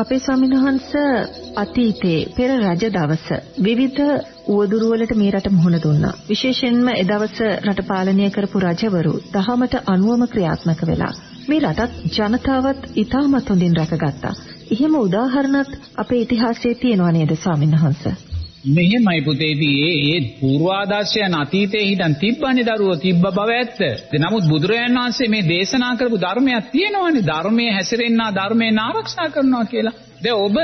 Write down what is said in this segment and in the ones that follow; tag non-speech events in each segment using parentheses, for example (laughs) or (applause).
අපේ ස්වාමින්වහන්ස අතීතයේ පෙර රජ දවස විවිධ උවදුරු වලට මේ රට මුහුණ දුන්නා. විශේෂයෙන්ම ඒ දවස රට පාලනය කරපු රජවරු දහමට අනුවම ක්‍රියාත්මක වෙලා මේ රටත් ජනතාවත් ඉතාමත් හොඳින් රැකගත්තා. එහෙම උදාහරණත් අපේ ඉතිහාසයේ තියෙනවා නේද ස්වාමින්වහන්ස? මෙහෙමයි පුතේදී ඒ ඒ පූර්වාදර්ශයන් අතීතයේ හිටන් තිබ්බනේ දරුවෝ තිබ්බ බව ඇත්ත. නමුත් බුදුරජාණන් වහන්සේ මේ දේශනා කරපු ධර්මයක් තියෙනවානේ ධර්මයේ හැසිරෙන්නා ධර්මයෙන් ආරක්ෂා කරනවා කියලා. දැන් ඔබ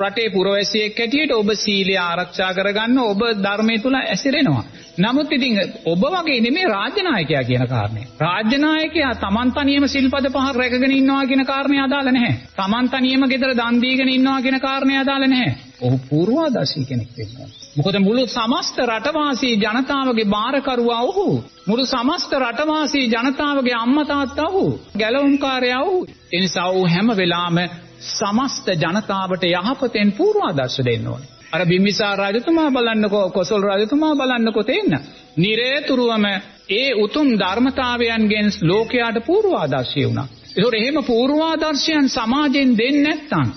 රටේ පුරවැසියෙක් හැටියට ඔබ සීලය ආරක්ෂා කරගන්න ඔබ ධර්මයේ තුල ඇසිරෙනවා. නමුත් ඉතින් ඔබ වගේ නෙමෙයි රාජ්‍ය නායකයා කියන කාරණේ. රාජ්‍ය නායකයා Taman තනියම සිල්පද පහ රැකගෙන ඉන්නවා කියන කාරණේ අදාළ නැහැ. Taman තනියම ගෙදර දන් දීගෙන ඉන්නවා කියන කාරණේ අදාළ නැහැ. ඔහු පූර්වාදර්ශී කෙනෙක් වෙනවා. මොකද මුළු සමස්ත රටවාසී ජනතාවගේ බාරකරුවා ඔහු. මුළු සමස්ත රටවාසී ජනතාවගේ අම්මා තාත්තා ඔහු. ගැලවුම්කාරයා ඔහු. ඒ නිසා ඔහු හැම වෙලාවෙම සමස්ත ජනතාවට යහපතෙන් පූර්වාදර්ශ දෙන්න ඕනේ. අර බිම්බිසාර රජතුමා බලන්නකෝ කොසල් රජතුමා බලන්නකෝ තේන්න. නිරේතුරුවම ඒ උතුම් ධර්මතාවයන්ගෙන් ලෝකයාට පූර්වාදර්ශී වුණා. ඒතකොට එහෙම පූර්වාදර්ශයන් සමාජයෙන් දෙන්නේ නැත්නම්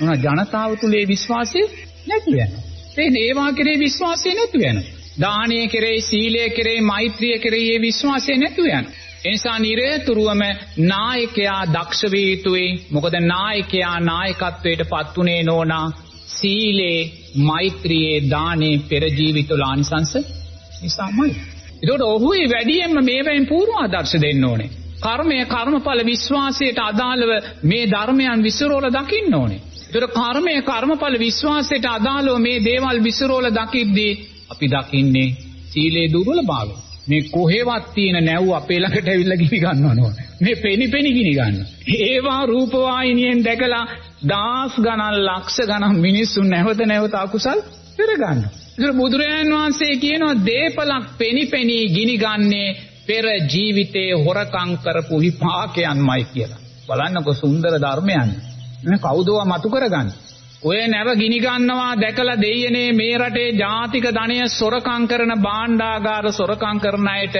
මොන ජනතාව තුලේ විශ්වාසය නැති වෙනවා. ඒ ඒවා කෙරේ විශ්වාසය නැති වෙනවා. දානීය කෙරේ සීලය කෙරේ මෛත්‍රිය කෙරේ මේ විශ්වාසය නැති වෙනවා. එනිසා නිරේතුරුවම නායකයා දක්ෂ විය යුතුයි. මොකද නායකයා නායකත්වයට පත්ුනේ නෝනා සීලේ මෛත්‍රියේ දානේ පෙර ජීවිතවල ආනිසංස නිසාමයි. ඒකට ඔහු ඒ වැඩියෙන්ම මේවෙන් පූර්වාදර්ශ දෙන්න ඕනේ. කර්මය කර්මඵල විශ්වාසයට අදාළව මේ ධර්මයන් විසිරෝල දකින්න ඕනේ. ඒතර කර්මය කර්මඵල විශ්වාසයට අදාළව මේ දේවල් විසිරෝල දකිද්දී අපි දකින්නේ සීලේ දුර්වලභාවය. මේ කොහෙවත් තියෙන නැව් අපේ ළඟට ඇවිල්ලා ගිනි ගන්නව නෝන. මේ පෙනි පෙනි ගිනි ගන්නවා. ඒවා රූපවාහිනියෙන් දැකලා දහස් ගණන් ලක්ෂ ගණන් මිනිස්සුන් නැවත නැවත අකුසල් පෙර ගන්නවා. ඒතර බුදුරජාන් වහන්සේ කියනවා දීපලක් පෙනි පෙනි ගිනි ගන්නේ පෙර ජීවිතේ හොරකම් කරපු විපාකයන්මයි කියලා. බලන්නකො සුන්දර ධර්මයන්. මේ කවුදෝ මතු කරගන්නේ. ඔය නැව ගිනි ගන්නවා දැකලා දෙයියනේ මේ රටේ ජාතික ධනය සොරකම් කරන භාණ්ඩාගාර සොරකම් කරන අයට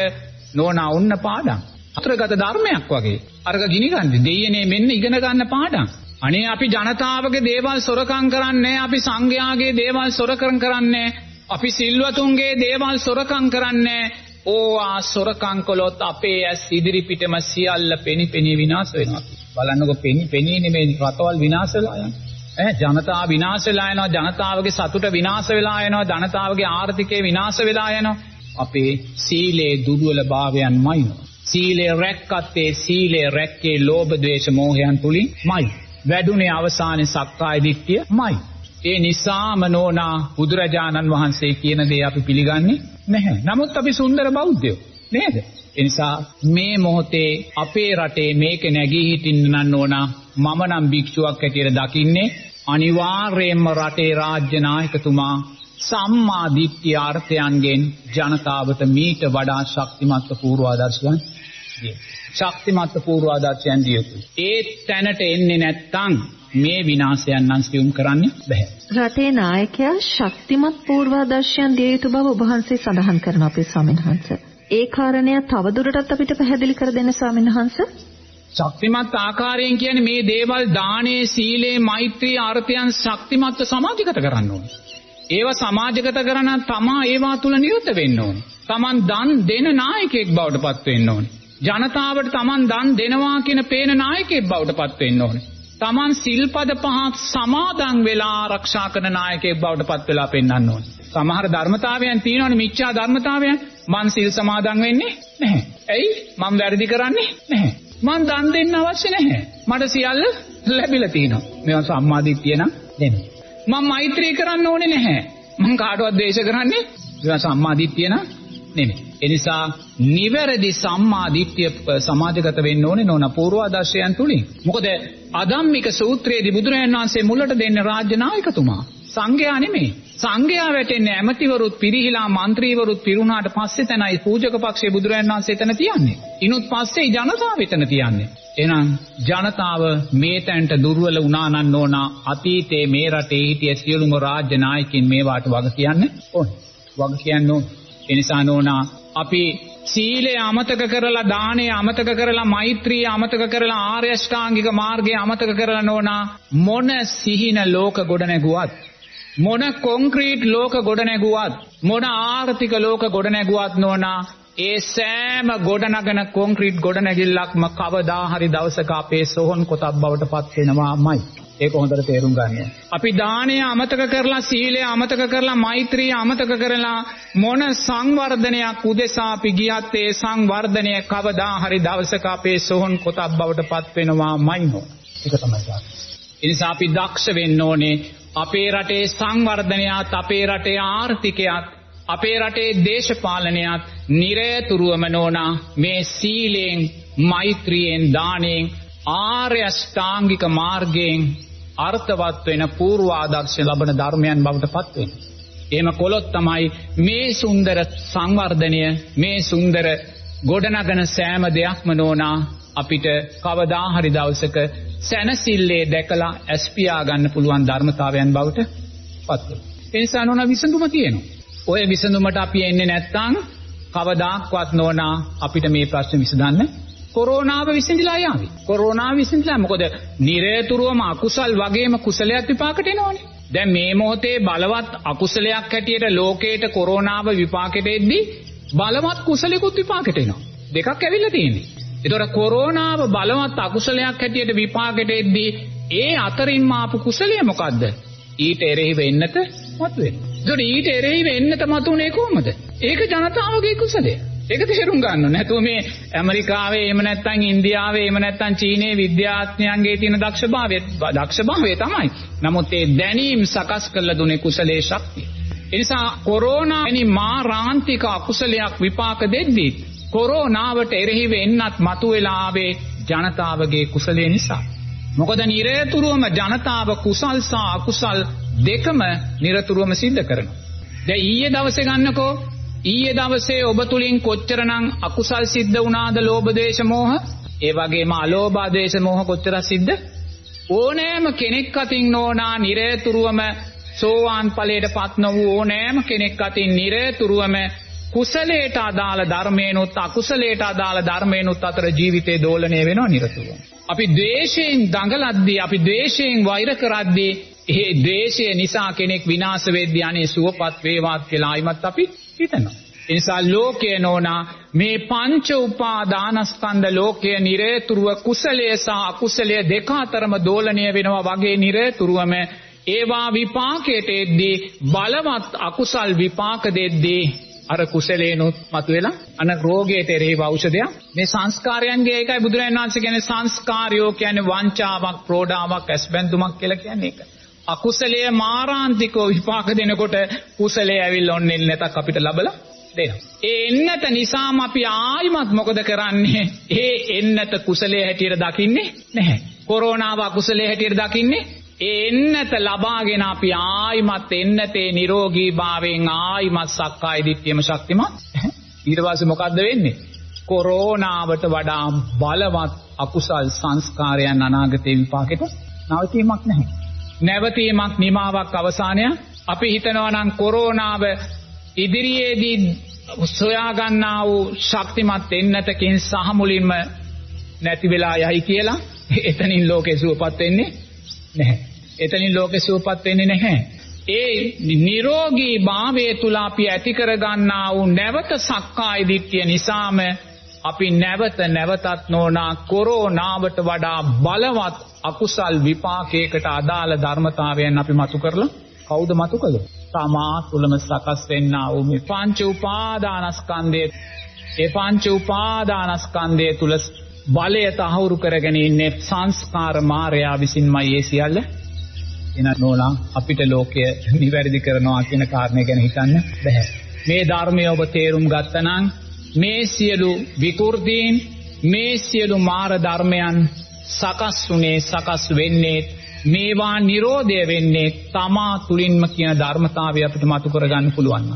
නෝනා උන්න පාඩම්. අතරගත ධර්මයක් වගේ. අරක ගිනි ගන්නේ දෙයියනේ මෙන්න ඉගෙන ගන්න පාඩම්. අනේ අපි ජනතාවගේ දේවල් සොරකම් කරන්නේ අපි සංඝයාගේ දේවල් සොරකම් කරන්නේ අපි සිල්වතුන්ගේ දේවල් සොරකම් කරන්නේ ඕවා සොරකම් කළොත් අපේ ඇස් ඉදිරි පිටම සියල්ල පෙනි පෙනි විනාශ වෙනවා. බලන්නකො පෙනි පෙනි නෙමෙයි රටවල් විනාශ වෙලා යනවා. ඈ ජනතාව විනාශ වෙලා යනවා ජනතාවගේ සතුට විනාශ වෙලා යනවා ජනතාවගේ ආර්ථිකය විනාශ වෙලා යනවා අපේ සීලේ දුර්වලභාවයන්මයි සීලේ රැක්කත් ඒ සීලේ රැක්කේ ලෝභ ද්වේෂ මෝහයන් තුලින්මයි වැඩුණේ අවසානයේ සක්කාය දිට්ඨියමයි ඒ නිසාම නෝනා බුදුරජාණන් වහන්සේ කියන දේ අපි පිළිගන්නේ නැහැ. නමුත් අපි සුන්දර බෞද්ධයෝ නේද? එනිසා මේ මොහොතේ අපේ රටේ මේක නැගී හිටින්න නම් ඕනා මම නම් භික්ෂුවක් හැටියට දකින්නේ අනිවාර්යයෙන්ම රටේ රාජ්‍ය නායකතුමා සම්මා දිට්ඨිය අර්ථයන්ගෙන් ජනතාවට මීට වඩා ශක්තිමත් පූර්වාදර්ශයන් දිය. ශක්තිමත් පූර්වාදර්ශයන් දිය යුතුයි. ඒ තැනට එන්නේ නැත්නම් මේ විනාශයන් නම් සියුම් කරන්න බෑ. රටේ නායකයා ශක්තිමත් පූර්වාදර්ශයන් දිය යුතු බව ඔබ වහන්සේ සඳහන් කරන අපේ ස්වාමීන් වහන්සේ. ඒ කාරණය තවදුරටත් අපිට පැහැදිලි කර දෙන්න ස්වාමීන් වහන්සේ. ශක්තිමත් ආකාරයෙන් කියන්නේ මේ දේවල් දානේ සීලේ මෛත්‍රී අර්ථයන් ශක්තිමත්ව සමාජගත කරන්න ඕනේ. ඒව සමාජගත කරන තමා ඒවා තුල නිරත වෙන්න ඕනේ. Taman දන් දෙන නායකයෙක් බවට පත් වෙන්න ඕනේ. ජනතාවට Taman දන් දෙනවා කියන පේන නායකයෙක් බවට පත් වෙන්න ඕනේ. Taman සිල්පද පහ සමාදන් වෙලා ආරක්ෂා කරන නායකයෙක් බවට පත් වෙලා පෙන්වන්න ඕනේ. සමහර ධර්මතාවයන් තියෙනවනේ මිච්ඡා ධර්මතාවයන්. මං සිල් සමාදන් වෙන්නේ නැහැ. ඇයි? මං වැරදි කරන්නේ නැහැ. මං දන් දෙන්න අවශ්‍ය නැහැ. මට සියල්ල ලැබිලා තියෙනවා. මේවා සම්මාදිට්ඨිය නම් නෙමෙයි. මම මෛත්‍රී කරන්න ඕනේ නැහැ. මං කාටවත් ද්වේෂ කරන්නේ ඒවා සම්මාදිට්ඨිය නම් නෙමෙයි. ඒ නිසා නිවැරදි සම්මා දිට්ඨිය සමාජගත වෙන්න ඕනේ නෝන පූර්වාදර්ශයන් තුලින්. මොකද අදම්මික සූත්‍රයේදී බුදුරජාණන් වහන්සේ මුලට දෙන්නේ රාජ්‍ය නායකතුමා. සංඝයා නෙමෙයි. සංඝයා වැටෙන්නේ ඇමතිවරුත් පිරිහිලා മന്ത്രിවරුත් පිරුණාට පස්සේ තනයි පූජක පක්ෂයේ බුදුරජාණන් වහන්සේ එතන තියන්නේ. ඉනුත් පස්සේ ජනතාව එතන තියන්නේ. එහෙනම් ජනතාව මේ තැනට දුර්වල වුණා නම් නෝන අතීතයේ මේ රටේ හිටිය සියලුම රාජ්‍ය නායකින් මේවාට වග කියන්න ඕනේ. වග කියන්න ඕනේ. ඒ නිසා නෝනා අපි සීලය අමතක කරලා දානය අමතක කරලා මෛත්‍රිය අමතක කරලා ආර්ය අෂ්ටාංගික මාර්ගය අමතක කරලා නෝනා මොන සිහින ලෝක ගොඩ නැගුවත් මොන කොන්ක්‍රීට් ලෝක ගොඩ නැගුවත් මොන ආර්ථික ලෝක ගොඩ නැගුවත් නෝනා ඒ සෑම ගොඩනගන කොන්ක්‍රීට් ගොඩනැගිල්ලක්ම කවදා හරි දවසක අපේ සොහොන් කොටක් බවට පත් වෙනවාමයි. ඒක හොඳට තේරුම් ගන්න. අපි දානය අමතක කරලා සීලය අමතක කරලා මෛත්‍රිය අමතක කරලා මොන සංවර්ධනයක් උදෙසා අපි ගියත් ඒ සංවර්ධනය කවදා හරි දවසක අපේ සොහොන් කොටක් බවට පත් වෙනවාමයි නෝ. ඒක තමයි ඒ නිසා අපි දක්ෂ වෙන්න ඕනේ අපේ රටේ සංවර්ධනයත් අපේ රටේ ආර්ථිකයත් අපේ රටේ දේශපාලනයත් නිරේතුරුවම නෝනා මේ සීලයෙන් මෛත්‍රියෙන් දානයෙන් ආර්ය අෂ්ටාංගික මාර්ගයෙන් අර්ථවත් වෙන පූර්වාදර්ශ ලබන ධර්මයන් බවට පත් වෙනවා. එහෙම කොලොත් තමයි මේ සුන්දර සංවර්ධනය මේ සුන්දර ගොඩනගන සෑම දෙයක්ම නෝනා අපිට කවදා හරි දවසක සැනසille දැකලා ඇස්පියා ගන්න පුළුවන් ධර්මතාවයන් බවට පත් වෙනවා. ඒ නිසා නෝනා විසඳුම තියෙනවා. ඔය විසඳුමට අපි එන්නේ නැත්නම් කවදාක්වත් නෝනා අපිට මේ ප්‍රශ්න විසඳන්න කොරෝනාව විසඳිලා යාවි. කොරෝනාව විසඳිලා මොකද නිරේතුරුවම අකුසල් වගේම කුසලයක් විපාකට එනවනේ. දැන් මේ මොහොතේ බලවත් අකුසලයක් හැටියට ලෝකේට කොරෝනාව විපාකෙට එද්දී බලවත් කුසලයකුත් විපාකෙට එනවා. දෙකක් ඇවිල්ලා තියෙන්නේ. ඒතකොට කොරෝනාව බලවත් අකුසලයක් හැටියට විපාකෙට එද්දී ඒ අතරින්ම ආපු කුසලය මොකද්ද? ඊට එරෙහිව එන්නත මතුවෙනවා. ඒතකොට ඊට එරෙහිව එන්නත මතුනේ කොහොමද? ඒක ජනතාවගේ කුසලය. ඒක තේරුම් ගන්න නැතුව මේ ඇමරිකාවේ එහෙම නැත්නම් ඉන්දියාවේ එහෙම නැත්නම් චීනයේ විද්‍යාඥයන්ගේ තියෙන දක්ෂභාවය දක්ෂභාවය තමයි. නමුත් ඒ දැනීම් සකස් කරලා දුන්නේ කුසලයේ ශක්තිය. ඒ නිසා කොරෝනා වැනි මාරාන්තික අකුසලයක් විපාක දෙද්දී කොරෝනාවට එරෙහිව එන්නත් මතුවලා ආවේ ජනතාවගේ කුසලයේ නිසා. මොකද නිරතුරුවම ජනතාව කුසල් සහ අකුසල් දෙකම නිරතුරුවම සිද්ධ කරනවා. දැන් ඊයේ දවසේ ගන්නකෝ ඊයේ දවසේ ඔබ තුලින් කොච්චරනම් අකුසල් සිද්ධ වුණාද ලෝභ දේශ මොහ? ඒ වගේම අලෝභ දේශ මොහ කොච්චර සිද්ධ? ඕනෑම කෙනෙක් අතින් නෝනා නිරතුරුවම සෝවාන් ඵලයට පත් නොවූ ඕනෑම කෙනෙක් අතින් නිරතුරුවම කුසලයට අදාළ ධර්මේනොත් අකුසලයට අදාළ ධර්මේනොත් අතර ජීවිතේ දෝලණය වෙනවා නිරතුරුවම. අපි ද්වේෂයෙන් දඟලද්දී අපි ද්වේෂයෙන් වෛර කරද්දී ඒ ද්වේෂය නිසා කෙනෙක් විනාශ වෙද්දී අනේ සුවපත් වේවාත් කියලා ආයිමත් අපි හිතනවා. ඒ නිසා ලෝකයේ නෝනා මේ පංච උපාදානස්කන්ධ ලෝකයේ නිරේතුරුව කුසලයේ සහ අකුසලයේ දෙක අතරම දෝලණය වෙනවා වගේ නිරේතුරුවම ඒවා විපාකයට එද්දී බලවත් අකුසල් විපාක දෙද්දී අර කුසලේනොත් මතුවෙලා අන රෝගයට එරෙහිව ඖෂධයක් මේ සංස්කාරයන්ගේ ඒකයි බුදුරජාණන් වහන්සේ කියන්නේ සංස්කාරයෝ කියන්නේ වංචාවක් ප්‍රෝඩාවක් ඇස්බැඳුමක් කියලා කියන්නේ ඒක. අකුසලයේ මාරාන්තිකව විපාක දෙනකොට කුසලයේ ඇවිල්ලා ඔන්නේ නැතක් අපිට ලබලා දෙනවා. ඒ එන්නත නිසාම අපි ආයිමත් මොකද කරන්නේ? ඒ එන්නත කුසලයේ හැටියට දකින්නේ නැහැ. කොරෝනාව අකුසලයේ හැටියට දකින්නේ ඒ එන්නත ලබාගෙන අපි ආයිමත් එන්නතේ නිරෝගී භාවයෙන් ආයිමත් සක්කාය දිට්ඨියම ශක්තිමත් ඊට පස්සේ මොකද්ද වෙන්නේ? කොරෝනාවට වඩා බලවත් අකුසල් සංස්කාරයන් අනාගතේ විපාකෙට නවතීමක් නැහැ. නැවතීමක් නිමාවක් අවසානයක් අපි හිතනවා නම් කොරෝනාව ඉදිරියේදී සොයා ගන්නා වූ ශක්තිමත් එන්නතකින් සහ මුලින්ම නැති වෙලා යයි කියලා (laughs) එතනින් ලෝකේ සුවපත් වෙන්නේ නැහැ. එතනින් ලෝකේ සුවපත් වෙන්නේ නැහැ. ඒ නිරෝගී භාවය තුල අපි ඇති කර ගන්නා වූ නැවත සක්කාය දිට්ඨිය නිසාම අපි නැවත නැවතත් නොනා කොරෝනාවට වඩා බලවත් අකුසල් විපාකයකට අදාළ ධර්මතාවයන් අපි මතු කරලා කවුද මතු කළේ? තමා තුලම සකස් වෙන්නා වූ මේ පංච උපාදානස්කන්ධයේ ඒ පංච උපාදානස්කන්ධය තුල බලය තහවුරු කරගෙන ඉන්නේ සංස්කාර මායя විසින්මයි ඒ සියල්ල එන නෝනා අපිට ලෝකය නිවැරදි කරනවා කියන කාරණේ ගැන හිතන්න බෑ. මේ ධර්මය ඔබ තේරුම් ගත්තනම් මේ සියලු විකෘතීන් මේ සියලු මාර ධර්මයන් සකස් වුනේ සකස් වෙන්නේ මේවා නිරෝධය වෙන්නේ තමා තුලින්ම කියන ධර්මතාවය අපිට මතු කරගන්න පුළුවන්.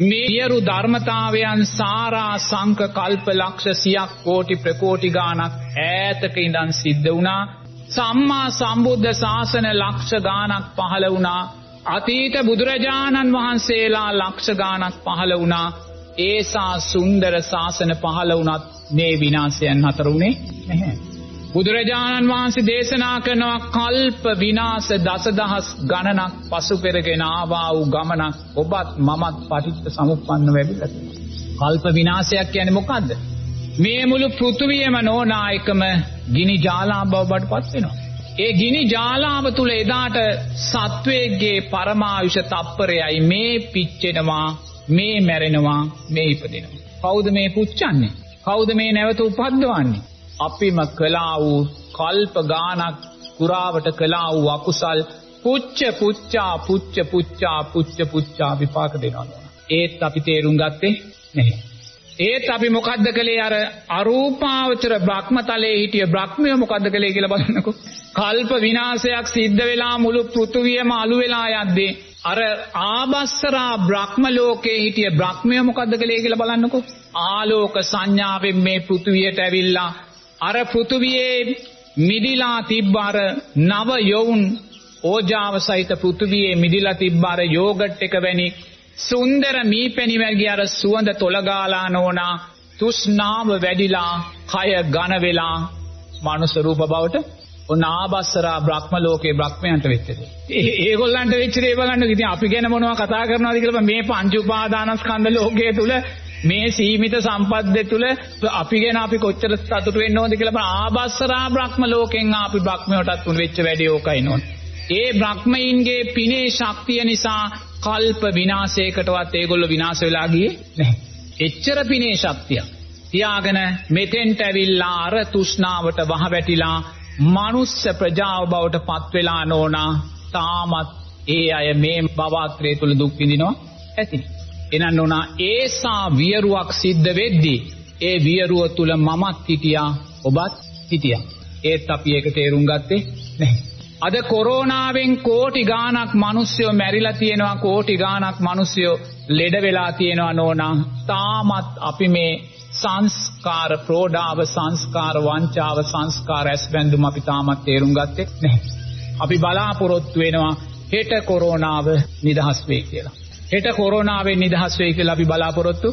මේ සියලු ධර්මතාවයන් සාරා සංක කල්ප ලක්ෂ සියක් කෝටි ප්‍රකෝටි ගාණක් ඈතක ඉඳන් සිද්ධ වුණා. සම්මා සම්බුද්ධ ශාසන ලක්ෂ ගාණක් පහළ වුණා. අතීත බුදුරජාණන් වහන්සේලා ලක්ෂ ගාණක් පහළ වුණා. ඒසා සුන්දර ශාසන පහළ වුණත් මේ විනාශයන් හතර උනේ නැහැ. බුදුරජාණන් වහන්සේ දේශනා කරනවා කල්ප විනාශ දසදහස් ගණනක් පසු පෙරගෙන ආවා වූ ගමනක් ඔබත් මමත් පටිච්ච සමුප්පන්න වෙවිලා තියෙනවා. කල්ප විනාශයක් කියන්නේ මොකද්ද? මේ මුළු පෘථුවියම නෝනායකම ගිනි ජාලාව බවට පත් වෙනවා. ඒ ගිනි ජාලාව තුල එදාට සත්වයේගේ පරමායුෂ තප්පරයයි මේ පිච්චෙනවා මේ මැරෙනවා මේ ඉපදෙනවා. කවුද මේ පුච්චන්නේ? කවුද මේ නැවත උපද්දවන්නේ? අපිම කළා වූ කල්ප ගානක් කුරාවට කළා වූ අකුසල් පුච්ච පුච්චා පුච්ච පුච්චා පුච්ච පුච්චා විපාක දෙනවා. ඒත් අපි තේරුම් ගත්තේ නැහැ. ඒත් අපි මොකද්ද කළේ අර අරූපාවචර බ්‍රහ්මතලයේ හිටිය බ්‍රහ්මය මොකද්ද කළේ කියලා බලන්නකෝ. කල්ප විනාශයක් සිද්ධ වෙලා මුළු පෘථුවියම අළු වෙලා යද්දී අර ආබස්සරා බ්‍රහ්ම ලෝකයේ හිටිය බ්‍රහ්මය මොකද්ද කළේ කියලා බලන්නකෝ. ආලෝක සංඥාවෙන් මේ පෘථුවියට ඇවිල්ලා අර පෘථුවියේ මිදිලා තිබ්බ අර නව යොවුන් ඕජාව සහිත පෘථුවියේ මිදිලා තිබ්බ අර යෝගට් එක වැනි සුන්දර මීපැණි වර්ගය අර සුවඳ තොලගාලා නෝනා තුෂ්ණාව වැඩිලා කය ඝන වෙලා මනුස්ස රූප බවට ඔන්න ආබස්සරා බ්‍රහ්ම ලෝකේ බ්‍රහ්මයන්ට වෙච්ච දේ. ඒගොල්ලන්ට වෙච්ච දේ බලන්න ඉතින් අපි ගැන මොනවා කතා කරනවද කියලා මේ පංච උපාදානස්කන්ධ ලෝකයේ තුල මේ සීමිත සම්පත් තුළ අපි ගැන අපි කොච්චර සතුටු වෙන්න ඕනද කියලා බලන්න ආබස්සරා බ්‍රහ්ම ලෝකෙන් අපි බ්‍රහ්මයටත් උන් වෙච්ච වැඩේ ඕකයි නෝන. ඒ බ්‍රහ්මයින්ගේ පිනේ ශක්තිය නිසා කල්ප විනාශයකටවත් ඒගොල්ලෝ විනාශ වෙලා ගියේ නැහැ. එච්චර පිනේ ශක්තිය. තියාගෙන මෙතෙන්ට ඇවිල්ලා අර තෘෂ්ණාවට වහවැටිලා මනුස්ස ප්‍රජාව බවට පත් වෙලා නෝනා තාමත් ඒ අය මේ භවත්‍රයේ තුල දුක් විඳිනවා ඇති. එනන්න උනා ඒසා වියරුවක් සිද්ධ වෙද්දී ඒ වියරුව තුල මමත් හිටියා ඔබත් හිටියා. ඒත් අපි ඒක තේරුම් ගත්තේ නැහැ. අද කොරෝනාවෙන් කෝටි ගාණක් මිනිස්සුયો මැරිලා තියෙනවා කෝටි ගාණක් මිනිස්සුયો ලෙඩ වෙලා තියෙනවා නෝනා. තාමත් අපි මේ සංස්කාර ප්‍රෝඩාව සංස්කාර වංචාව සංස්කාර ඇස්බැඳුම් අපි තාමත් තේරුම් ගත්තේ නැහැ. අපි බලාපොරොත්තු වෙනවා හෙට කොරෝනාව නිදහස් වෙයි කියලා. හෙට කොරෝනාවෙන් නිදහස් වෙයි කියලා අපි බලාපොරොත්තු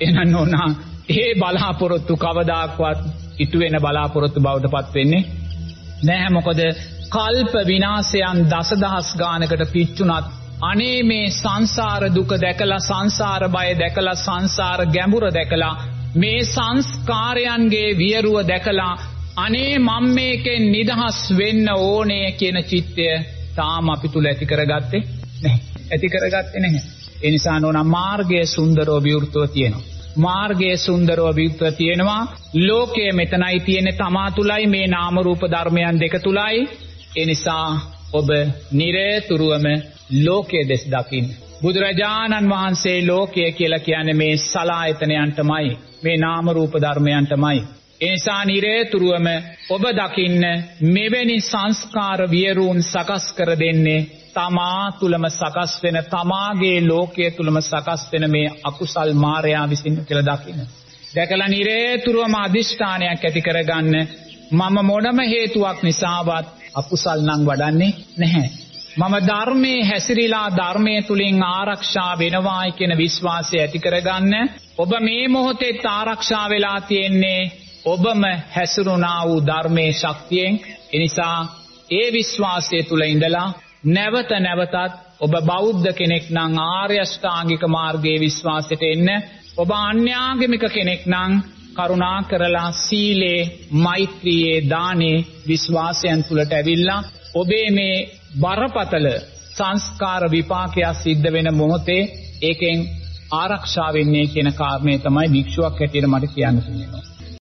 එනන්න ඕනා. ඒ බලාපොරොත්තු කවදාක්වත් ඉටු වෙන බලාපොරොත්තු බවට පත් වෙන්නේ නැහැ මොකද කල්ප විනාශයන් දසදහස් ගානකට පිච්චුනත් අනේ මේ සංසාර දුක දැකලා සංසාර බය දැකලා සංසාර ගැඹුර දැකලා මේ සංස්කාරයන්ගේ වියරුව දැකලා අනේ මම මේකෙන් නිදහස් වෙන්න ඕනේ කියන චිත්තය තාම අපි තුල ඇති කරගත්තේ නැහැ. ඇති කරගත්තේ නැහැ. ඒ නිසා නෝනා මාර්ගයේ සුන්දරව විවෘතව තියෙනවා. මාර්ගයේ සුන්දරව විවෘතව තියෙනවා. ලෝකයේ මෙතනයි තියෙන්නේ තමා තුලයි මේ නාම රූප ධර්මයන් දෙක තුලයි. ඒ නිසා ඔබ නිරේතුරුවම ලෝකයේ දෙස් දකින්න. බුදුරජාණන් වහන්සේ ලෝකය කියලා කියන්නේ මේ සලායතනයන්ටමයි. මේ නාම රූප ධර්මයන්ටමයි. එනිසා නිරේතුරුවම ඔබ දකින්න මෙවැනි සංස්කාර වියරුන් සකස් කර දෙන්නේ තමා තුලම සකස් වෙන තමාගේ ලෝකයේ තුලම සකස් වෙන මේ අකුසල් මායя විසින් කියලා දකින්න. දැකලා නිරේතුරුවම අදිෂ්ඨානයක් ඇති කරගන්න මම මොනම හේතුවක් නිසාවත් අකුසල් නම් වඩන්නේ නැහැ. මම ධර්මයේ හැසිරීලා ධර්මයේ තුලින් ආරක්ෂා වෙනවායි කියන විශ්වාසය ඇති කරගන්න. ඔබ මේ මොහොතේ ආරක්ෂා වෙලා තියෙන්නේ ඔබම හැසිරුණා වූ ධර්මයේ ශක්තියෙන්. එනිසා ඒ විශ්වාසය තුල ඉඳලා නැවත නැවතත් ඔබ බෞද්ධ කෙනෙක් නම් ආර්ය අෂ්ටාංගික මාර්ගයේ විශ්වාසයට එන්න. ඔබ අන්‍යාගමික කෙනෙක් නම් කරුණා කරලා සීලේ මෛත්‍රියේ දානේ විශ්වාසයන් තුලට ඇවිල්ලා ඔබේ මේ බරපතල සංස්කාර විපාකයක් සිද්ධ වෙන මොහොතේ ඒකෙන් ආරක්ෂා වෙන්නේ කියන කාරණේ තමයි භික්ෂුවක් හැටියට මට කියන්න තියෙනවා